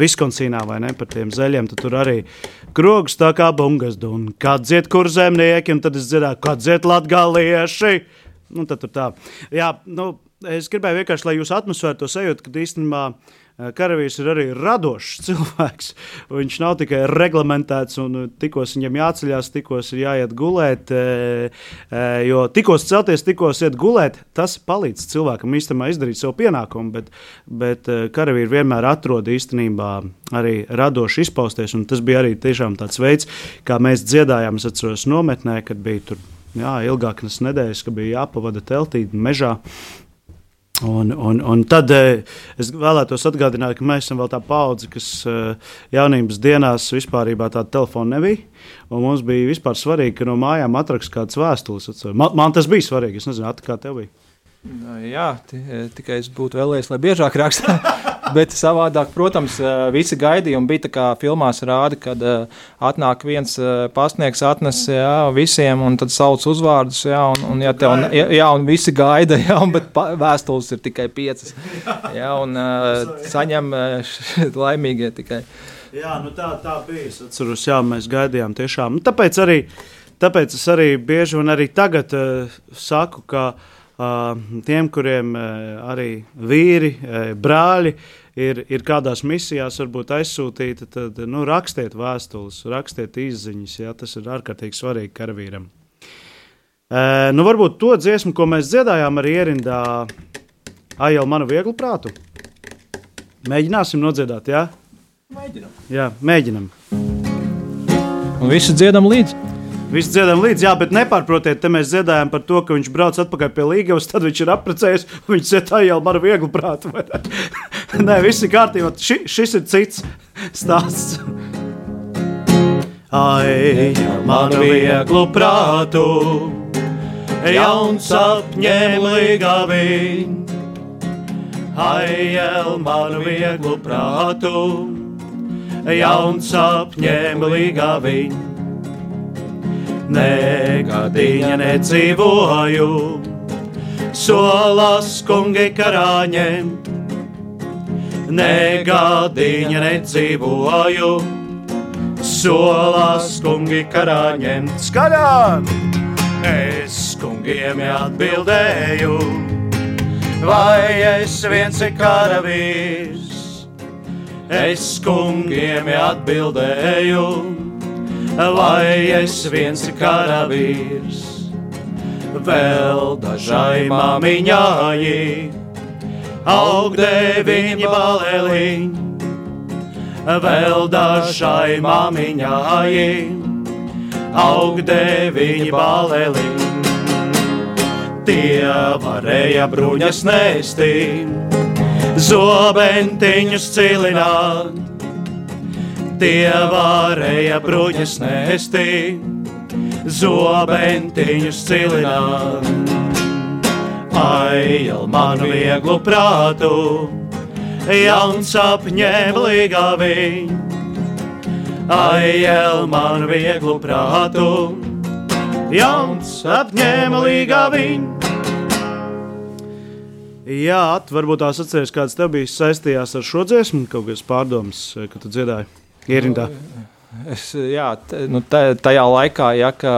Viskonsīnā vai ne, par tiem zeļiem. Tad tur arī krogs tā kā bungas dun. Kā dzied kur zemnieki, un tad es dziedāju, kā dzied latgalieši. Nu, tad tur tā. Jā, nu, es gribēju vienkārši, lai jūs atmosfēru to sajūtu, ka īstenībā eh, karavīrs ir arī radošs cilvēks. Viņš nav tikai reglamentēts, un tikos viņam jāceļās, tikos ir jāiet gulēt. eh, eh, Jo tikos celties, tikos iet gulēt, tas palīdz cilvēkam īstenībā izdarīt savu pienākumu. Bet, bet eh, karavīri vienmēr atrod īstenībā arī radoši izpausties. Tas bija arī tāds veids, kā mēs dziedājām. Es atceros nometnē, kad bija tur jā, ilgākas nedēļas, ka bija jāpavada teltī mežā. Un, un, un tad eh, es vēlētos atgādināt, ka mēs esam vēl tā paudze, kas eh, jaunības dienās vispār tādu telefonu nebija. Mums bija vispār svarīgi, ka no mājām atrakst kādas vēstules. Man, man tas bija svarīgi. Es nezinu, kā tev bija. Jā, tikai es būtu vēlējies, lai biežāk rakstā. Bet savādāk, protams, visi gaidījumi bija tā kā filmās rāda, kad atnāk viens pasniegs, atnes jā, visiem un tad sauc uzvārdus, jā, un, un, ja tev, jā, jā, un visi gaida, jā, un, bet vēstules ir tikai piecas. Jā, un saņem laimīgie tikai. Jā, nu tā, tā bija. Es atceros, jā, mēs gaidījām tiešām. Nu, tāpēc, arī, tāpēc es arī bieži un arī tagad uh, saku, ka uh, tiem, kuriem arī vīri, brāļi ir, ir kādās misijās, varbūt aizsūtīti, tad nu, rakstiet vēstules, rakstiet izziņas. Jā, tas ir ārkārtīgi svarīgi karavīram. Nu, varbūt to dziesmu, ko mēs dziedājām arī ierindā, Aijau manu vieglu prātu. Mēģināsim nodziedāt, jā? Mēģinam. Jā, mēģinam. Un visi dziedam līdzi. Visi dziedam līdzi, jā, bet nepārprotiet, te mēs dziedājām par to, ka viņš brauc atpakaļ pie Līgavas, tad viņš ir apprecējies, un viņš iet jau ar vieglu prātu. Nē, viss ir kārtībā. Ši, šis ir cits stāsts. Ai, manu vieglu prātu, jauns apņem līgavi. Ai, el manu vieglu prātu, jauns apņem līgavi. Negadiņa nedzīvoju, solas kungi karāņiem. Negadiņa nedzīvoju, solas kungi karāņiem. Skaļāk! Es kungiem atbildēju, vai es viens ir karavīrs? Es kungiem atbildēju vai es viens karavīrs. Vēl dažai māmiņai, augdē viņa baleliņa, vēl dažai māmiņai, augdē viņa baleliņa. tie varēja bruņas nēstī, zobentiņus cilināt. Tie varēja bruņas nēstī, zobentiņus cilināt. Aijal manu vieglu prātu, jauns apņēma līgā viņa. Aijal manu vieglu prātu, jauns apņēma līgā viņa. Jā, varbūt tās atceries, kāds tev bija saistījās ar šo dziesmu, kaut kādas pārdomas, kad tu dziedāji ierindā. Es, jā, t, nu, tajā laikā, ja, ka,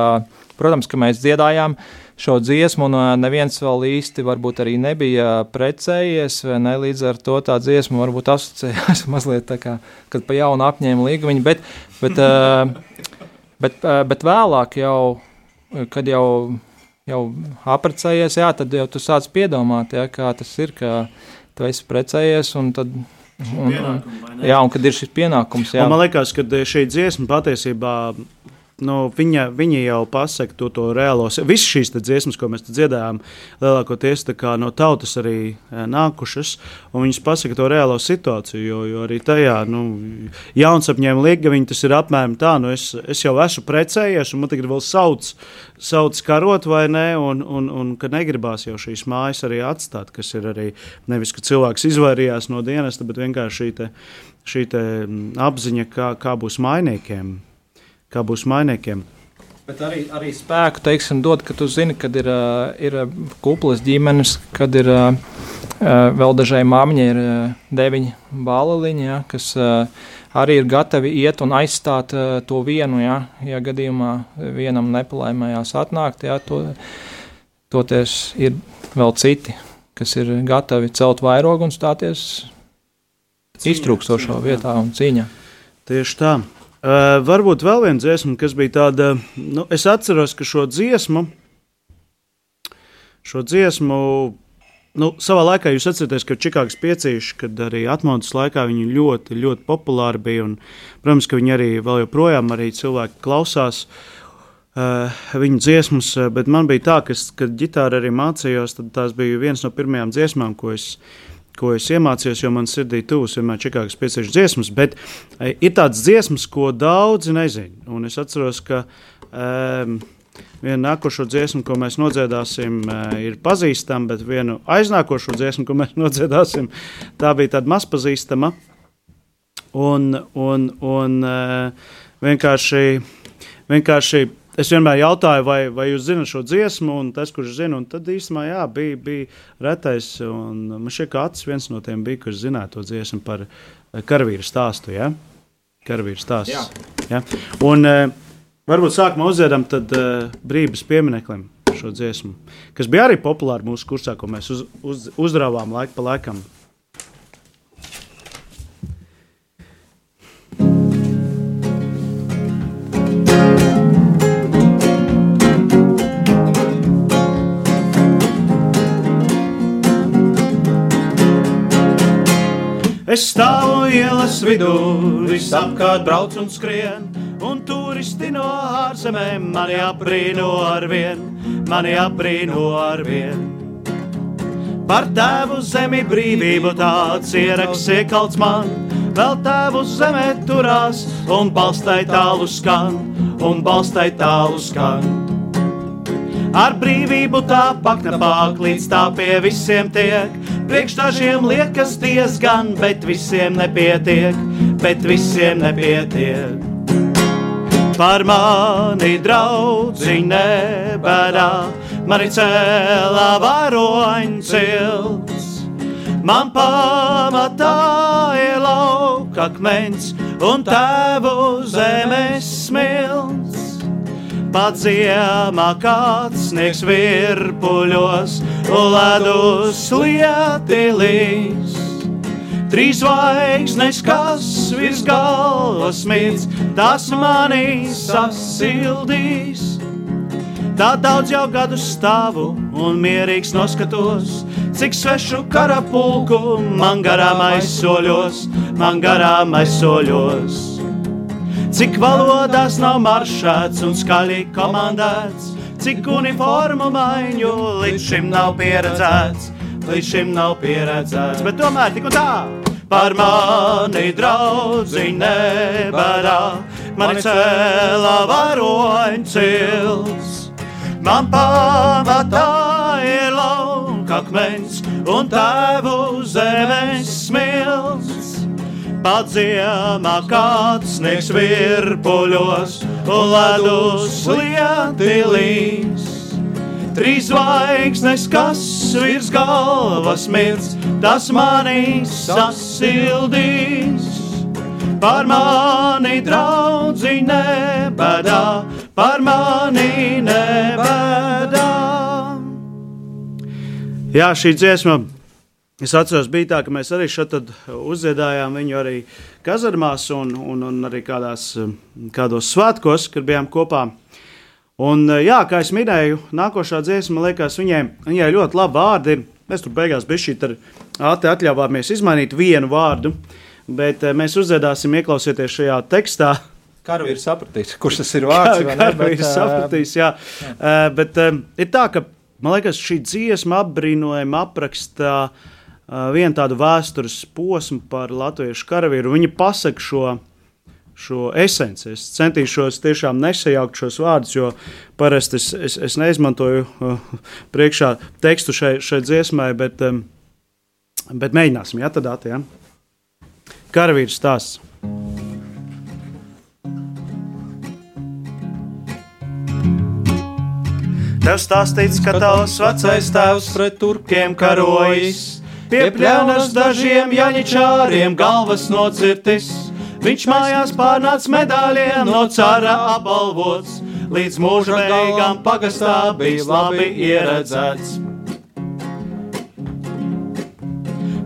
protams, ka mēs dziedājām šo dziesmu, un ā, neviens vēl īsti varbūt arī nebija precējies, vai ne, līdz ar to tā dziesma varbūt asociējās mazliet tā kā, kad pa jaunu apņēma līgumiņu, bet, bet, ā, bet, ā, bet vēlāk jau, kad jau, jau aprecējies, jā, tad jau tu sāc piedomāt, jā, kā tas ir, ka tu esi precējies, un tad, un, un, jā, un kad ir šis pienākums, jā. Un man liekas, ka šī dziesma patiesībā. Nu, viņa, viņa jau pasaka to, to reālo. Visas šīs dziesmas, ko mēs dziedājām, lielākoties no tautas arī e, nākušas. un Viņas pasaka to reālo situāciju. Jo, jo arī tajā nu, jaunsapņēma līga, tas ir apmēram tā, nu, es, es jau esmu precējies, un man tagad vēl sauc, sauc karot vai ne, un, un, un ka negribās jau šīs mājas arī atstāt, kas ir arī nevis, ka cilvēks izvairījās no dienesta, bet vienkārši šī, te, šī te apziņa, kā, kā būs mainiekiem. Kā būs mainiekiem. Bet arī, arī spēku teiksim, dod, ka tu zini, kad ir, ir kuplas ģimenes, kad ir vēl dažai māmiņai ir deviņi bāliņi, ja, kas arī ir gatavi iet un aizstāt to vienu, ja, ja gadījumā vienam nepalaimējās atnākt, ja, to, toties ir vēl citi, kas ir gatavi celt vairogu un stāties iztrūkstošo vietā un cīņā. Tieši tā. Uh, varbūt vēl viena dziesma, kas bija tāda, nu, es atceros, ka šo dziesmu, šo dziesmu, nu, savā laikā jūs atceraties, ka Čikāgas piecīši, kad arī atmodas laikā viņi ļoti, ļoti populāri bija, un, protams, ka viņi arī vēl joprojām arī cilvēki klausās uh, viņu dziesmas, uh, bet man bija tā, ka, kad ģitāra arī mācījos, tad tās bija viens no pirmajām dziesmām, ko es ko es iemācījos, jo man sirdī tuvs vienmēr Čikāgas pieciešu dziesmas, bet e, ir tādas dziesmas, ko daudzi nezina. Un es atceros, ka um, viena nākošo dziesmu, ko mēs nodziedāsim, uh, ir pazīstama, bet vienu aiznākošo dziesmu, ko mēs nodziedāsim, tā bija tāda mazpazīstama. Un, un, un uh, vienkārši, vienkārši es vienmēr jautāju, vai, vai jūs zinat šo dziesmu, un tas, kurš zina, un tad īstenībā jā, bija, bija retais. Man šķiet, ka Acis viens no tiem bija, kurš zināja to dziesmu par eh, karavīru stāstu. Ja? Karavīru stāsts. Jā. Ja? Un uh, varbūt sākumā uzdziedam tad uh, brīvības piemineklim šo dziesmu, kas bija arī populāra mūsu kursā, ko mēs uz, uz, uzdrāvām laiku pa laikam. Es stāvu ielas vidū, visapkārt brauc un skrien, un turisti no ārzemēm mani aprīno ar vien, mani aprīno ar vien. Par tēvu zemi brīvību tāds ieraksts iekalts man, vēl tēvu zemē turās, un balstai tālu skan, un balstai tālu skan. Ar brīvību tā paknapāk, līdz tā pie visiem tiek. Priekš dažiem liekas diezgan, bet visiem nepietiek, bet visiem nepietiek. Par mani draudziņu nebēdā, mani cēlā varoņu cilts. Man pamatā ir laukakmens un tēvu zemes smilts. Pats ziemā kāds sniegs virpuļos, ledus lietilīs. Trīs zvaigznes, kas virs galvas mirds, tas manī sasildīs. Tā daudz jau gadu stāvu un mierīgs noskatos, cik svešu karapulku man garām aizsoļos, man garām aizsoļos. Cik valodās nav maršēts un skaļi komandēts, cik uniformu maiņu līdz šim nav pieredzēts, līdz šim nav pieredzēts, bet tomēr tik un tā. Par mani draugi nebarā, mani cēlā varoņcils. Man pamatā ir laukakmens un tēvu zemes smilts. Padziemā kāds sniegs virpuļos un ledus lietilīs. Trīs zvaigznes, kas virs galvas mirs, tas mani sasildīs. Par mani draugi nebadā, par mani nebadā. Jā, šī dziesma, es atceros, bija tā, ka mēs arī šeit uzdziedājām viņu arī kazarmās un, un, un arī kādās, kādos svētkos, kad bijām kopā. Un, jā, kā jau minēju, nākošā dziesma, man liekas, viņai, viņai ļoti labi vārdi. ir. Mēs tur beigās bijām ātri atļāvāmies izmainīt vienu vārdu, bet eh, mēs uzdziedāsim, ieklausieties šajā tekstā. Karavīrs sapratīs, kurš tas ir vārds. ne? Kā Bet, viņš ā, sapratīs, jā. jā. Bet um, ir tā, ka man liekas, šī dziesma apbrīnojami apraksta uh, vienu tādu vēstures posmu par latviešu karavīru. Viņa pasaka šo, šo esenci. Es centīšos tiešām nesajaukt šos vārdus, jo parasti es, es, es neizmantoju uh, priekšā tekstu šai, šai dziesmai, bet, um, bet mēģināsim, jā, tad ātri. Ja? Karavīrs stāsts. Tev stāstīts, ka tavs vecais tēvs pret turkiem karojas, pie pļaunas dažiem jaņķāriem galvas nocirtis. Viņš mājās pārnāca medaļiem no cara apbalvots, līdz mūža beigām pagastā bija labi ieredzēts.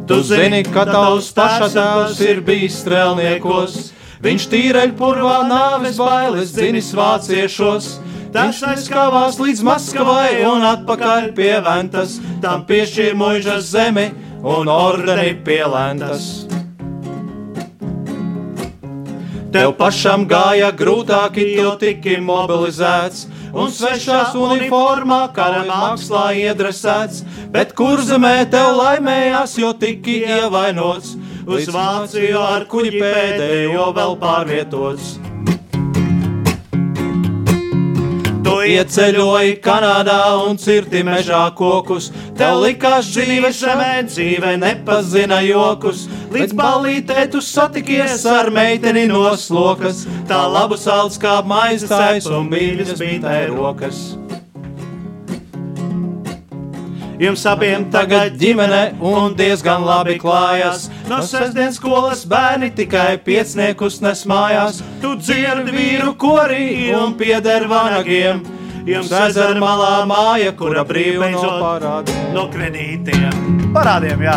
Tu zini, ka tavs paša tēvs ir bijis strēlniekos, viņš tīreļpurvā nāves bailes dzinis vāciešos. Dažreiz skavās līdz Maskavai un atpakaļ pie Ventas, tam piešķīra mūžas zemi un ordeni pielēntas. Tev pašam gāja grūtāk, jo tiki mobilizēts, un svešās uniformā kara mākslā iedresēts, bet kur zemē tev laimējās, jo tiki ievainots, uz Vāciju ar kuģi pēdējo vēl pārvietots. Ieceļoji Kanādā un cirti mežā kokus. Tev likās dzīve žemē, dzīve nepazina jokus. Līdz balītē tu satikies ar meiteni no slokas. Tā labu salds kā maizes cēs un mīļas bija tai rokas. Jums abiem tagad ģimene un diezgan labi klājas. No sestdienas skolas bērni tikai piecniekus nes mājās. Tu dzirdi vīru korī un pieder vanagiem. Jums ezera malā māja, kura brīva no parādiem. No kredītiem. Parādiem, jā.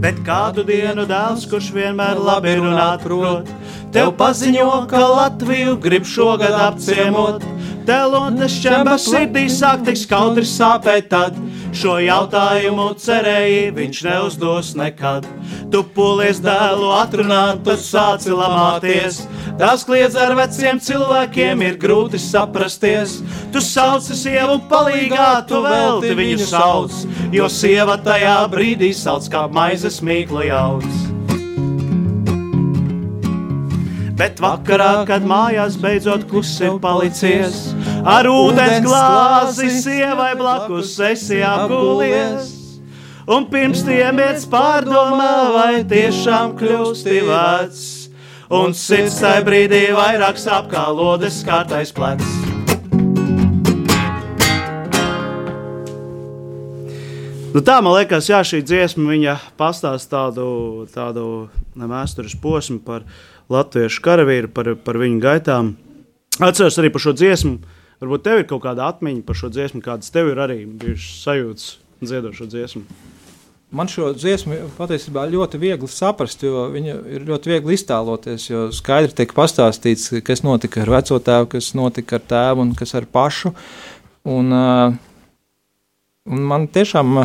Bet kādu dienu dēls, kurš vienmēr labi runāt prot, tev paziņo, ka Latviju grib šogad apciemot. Telotes šķemba sirdī sāk tik skaudri sāpēt tad. Šo jautājumu cerēji viņš neuzdos nekad. Tu pulies dēlu atrunāt, tu sāci lamāties. Tas kliedz ar veciem cilvēkiem ir grūti saprasties. Tu sauci sievu palīgā, tu velti viņu sauc, jo sieva tajā brīdī sauc kā maizes mīkla jauts. Bet vakarā, kad mājās beidzot klusi palicies, ar ūdens glāzi sievai blakus esi apgulies. Un pirms tiem iet pārdomā, vai tiešām kļūsti vecs, un sirds tajā brīdī vairāk sāp kā lodes kārtais plecs. Nu tā man liekas, jā, šī dziesma viņa pastāsta tādu, tādu vēstures posmu par latviešu karavīru, par, par viņu gaitām. Atceros arī par šo dziesmu. Varbūt tev ir kaut kāda atmiņa par šo dziesmu, kādas tev ir arī bijušas sajūtas dziedot šo dziesmu. Man šo dziesmu patiesībā ļoti viegli saprast, jo viņa ir ļoti viegli iztēloties. Jo skaidri tiek pastāstīts, kas notika ar veco tēvu, kas notika ar tēvu un kas ar pašu. Un, uh, un man tiešām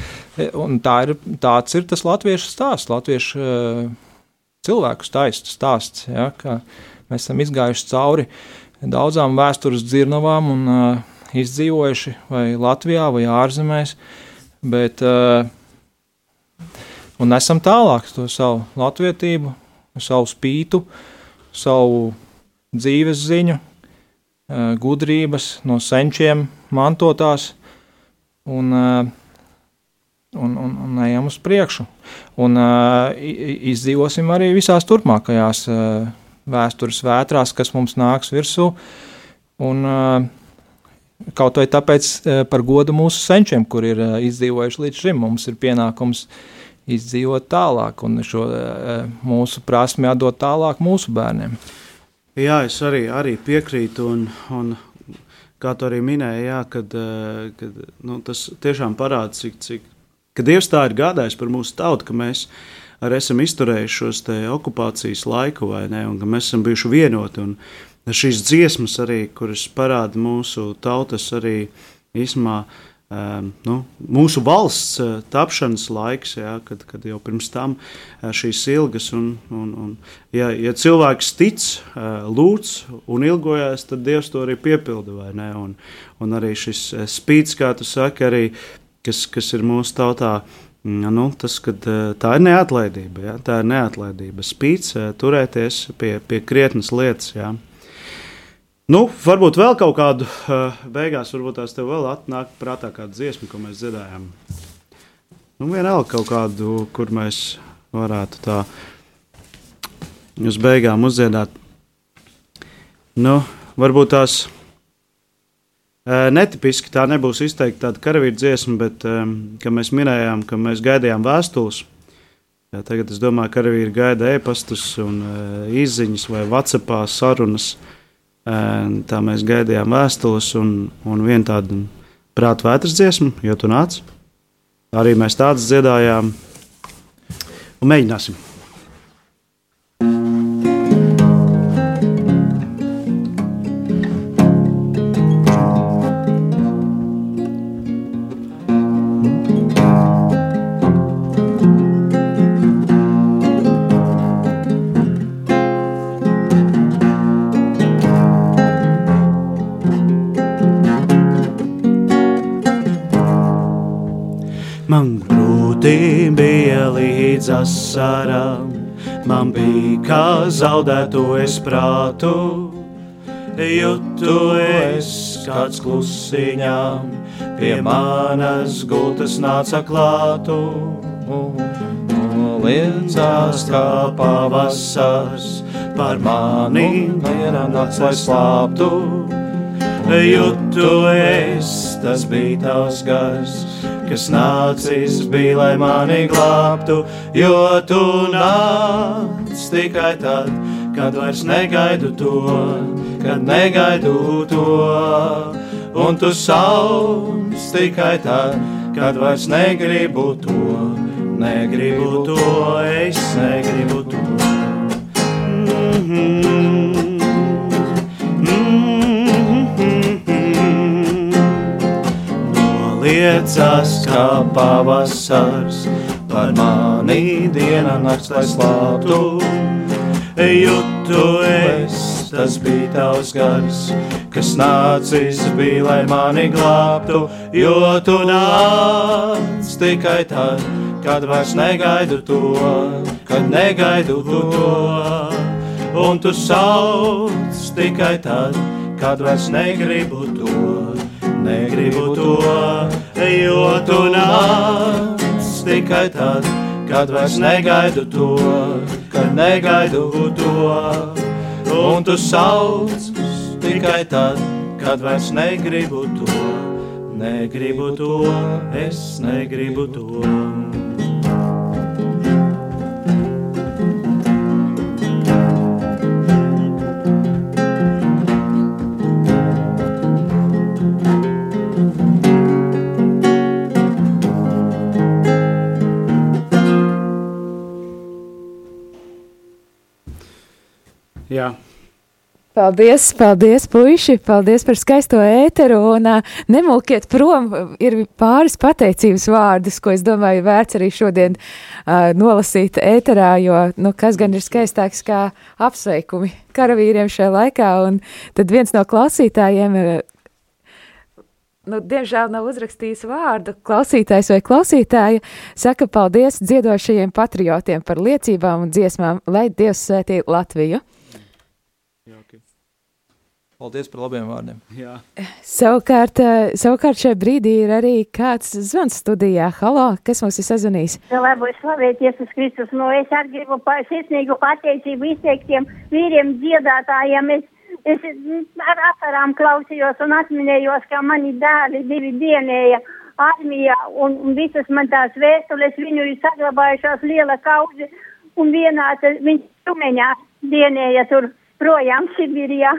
un tā ir, tāds ir tas latviešu stāsts, latviešu uh, cilvēku stāsts, ja, mēs esam izgājuši cauri daudzām vēstures dzirnavām un uh, izdzīvojuši vai Latvijā vai ārzemēs, bet uh, un esam tālāk to savu latvietību, savu spītu, savu dzīves ziņu, uh, gudrības no senčiem mantotās un, uh, un, un, un ejam uz priekšu. Un uh, izdzīvosim arī visās turpmākajās uh, vēstures vētrās, kas mums nāks virsū. Un, uh, Kaut vai tāpēc par godu mūsu senčiem, kur ir izdzīvojuši līdz šim, mums ir pienākums izdzīvot tālāk un šo mūsu prasmi atdot tālāk mūsu bērniem. Jā, es arī, arī piekrītu, un, un kā tu arī minēji, jā, kad, kad, nu, tas tiešām parāda, cik, cik ka Dievs tā ir gādājis par mūsu tautu, ka mēs arī esam izturējuši šos okupācijas laiku, vai ne, un ka mēs esam bijuši vienoti. Un, šīs dziesmas, arī, kuras parāda mūsu tautas, arī īsumā, um, nu, mūsu valsts uh, tapšanas laiks, jā, kad, kad jau pirms tam uh, šīs ilgas, un, un, un ja, ja cilvēks tic, uh, lūdz un ilgojas, tad Dievs to arī piepilda, vai ne? Un, un arī šis spīts, kā tu saki, arī, kas, kas ir mūsu tautā, Nu, tas, kad, tā ir neatlaidība. Ja? Tā ir neatlaidība. Spīts, turēties pie, pie krietnes lietas. Ja? Nu, varbūt vēl kaut kādu uh, beigās, varbūt tās tev vēl atnāk prātā kāda dziesma, ko mēs dzirdējām. Nu, vienalga kaut kādu, kur mēs varētu tā uz beigām uzdziedāt. Nu, varbūt tās netipiski tā nebūs izteikti tāda karavīra dziesma, bet, kā mēs minējām, ka mēs gaidījām vēstules. Jā, tagad es domāju, ka karavīri gaida e-pastus un uh, izziņas vai WhatsAppā sarunas. Uh, Tā mēs gaidījām vēstules un, un vienu tādu prātu vētras dziesmu, jo tu nāc. Arī mēs tādas dziedājām un mēģināsim. Kā zaudēto es prātu. Jūtu es kāds klusiņām, pie manas gultas nāca klātu. Liecās kā pavasars, par mani viena nakts lai slāptu. Jūtu es, tas bija tavs gars, kas nācis bija, lai mani glābtu, jo tu nāc tikai tad, kad vairs negaidu to, kad negaidu to, un tu sauc tikai tad, kad vairs negribu to, negribu to, es negribu to. Mm -hmm. Liecas kā pavasars, par mani diena nakts, lai slāptu. Jūtu es, tas bija tavs gars, kas nācis bija, lai mani glābtu, jo tu nāc tikai tad, kad vairs negaidu to, kad negaidu to, un tu sauc tikai tad, kad vairs negribu to negribu to, jo tu nāc. Tikai tad, kad vairs negaidu to, kad negaidu to, un tu sauc tikai tad, kad vairs negribu to, negribu to, es negribu to. Jā. Paldies, paldies, puiši! Paldies par skaisto ēteru un uh, nemulkiet prom. Ir pāris pateicības vārdus, ko es domāju, vērts arī šodien uh, nolasīt ēterā, jo nu, kas gan ir skaistāks kā apsveikumi karavīriem šajā laikā. Un tad viens no klausītājiem uh, nu, diemžēl nav uzrakstījis vārdu. Klausītājs vai klausītāja saka paldies dziedošajiem patriotiem par liecībām un dziesmām, lai Dievs svētī Latviju! Paldies par labiem vārdiem. Jā. Savukārt, eh, savukārt šajā brīdī ir arī kāds zvans studijā. Halo, kas mums ir sazvanījis? Lai būtu slavēts Jēzus Kristus, no es arī gribu sirsnīgu pateicību izteiktiem vīriem dziedātājiem. Es, es ar asarām klausījos un atminējos, ka mani dēli divi dienēja armijā un, un visas man tās vēstules viņu ir saglabājušās liela kauzi un vienā viņš tumeņā dienēja tur projām Sibirijā.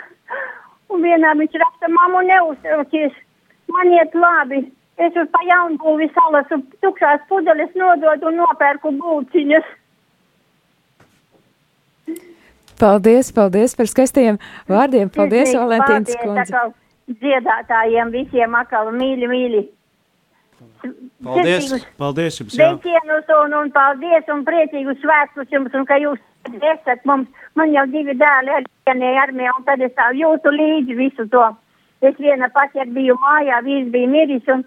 Un vienā viņš raksta, mammu neuztraucies, man iet labi. Es uz pa jaunbūvi salasu tukšās pudeles nododu un nopērku būciņas. Paldies, paldies par skaistajiem vārdiem. Paldies, paldies kundze. Dziedātājiem visiem atkal mīļi, mīļi. Paldies. Paldies jums! Sveicienus un, un paldies un priecīgus svētkus jums un ka jūs esat mums. Man jau divi dēli ar vienai armijā un tad es tā jūtu līdzi visu to. Es viena pati biju mājā, vīrs bija miris un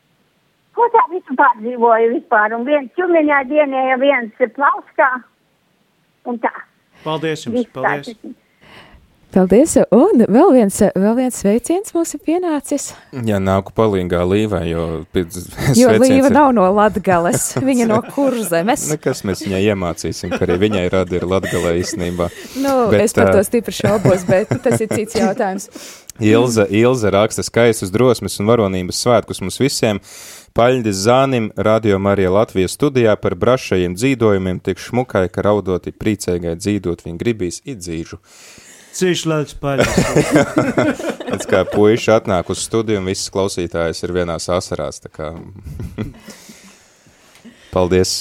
ko tā visu pārdzīvoju vispār. Un viens ķumiņā dienēja, viens plauskā un tā. Paldies jums! Viss tā. Paldies! Un vēl viens, vēl viens sveiciens mums ir pienācis. Jā, nāku palīgā līvai, jo pēc Jo Līva nav no Latgales, viņa no kurzemes. Nekas mēs viņai iemācīsim, ka arī viņai rada ir latgalē īstenībā. Nu, Bet, es par to stipri šaubos, bet tas ir cits jautājums. Ilze, Ilze raksta skaistus drosmes un varonības svētkus mums visiem. Paļģis Zānim, Radio Marija Latvijas studijā par brašajiem dzīdojumiem tik šmukai, ka raudoti priecīgai dzīdot viņa gribīs izdzīžu. Cīši lēts paļas. Pēc kā puiši atnāk uz studiju un visas klausītājas ir vienās asarās. Paldies!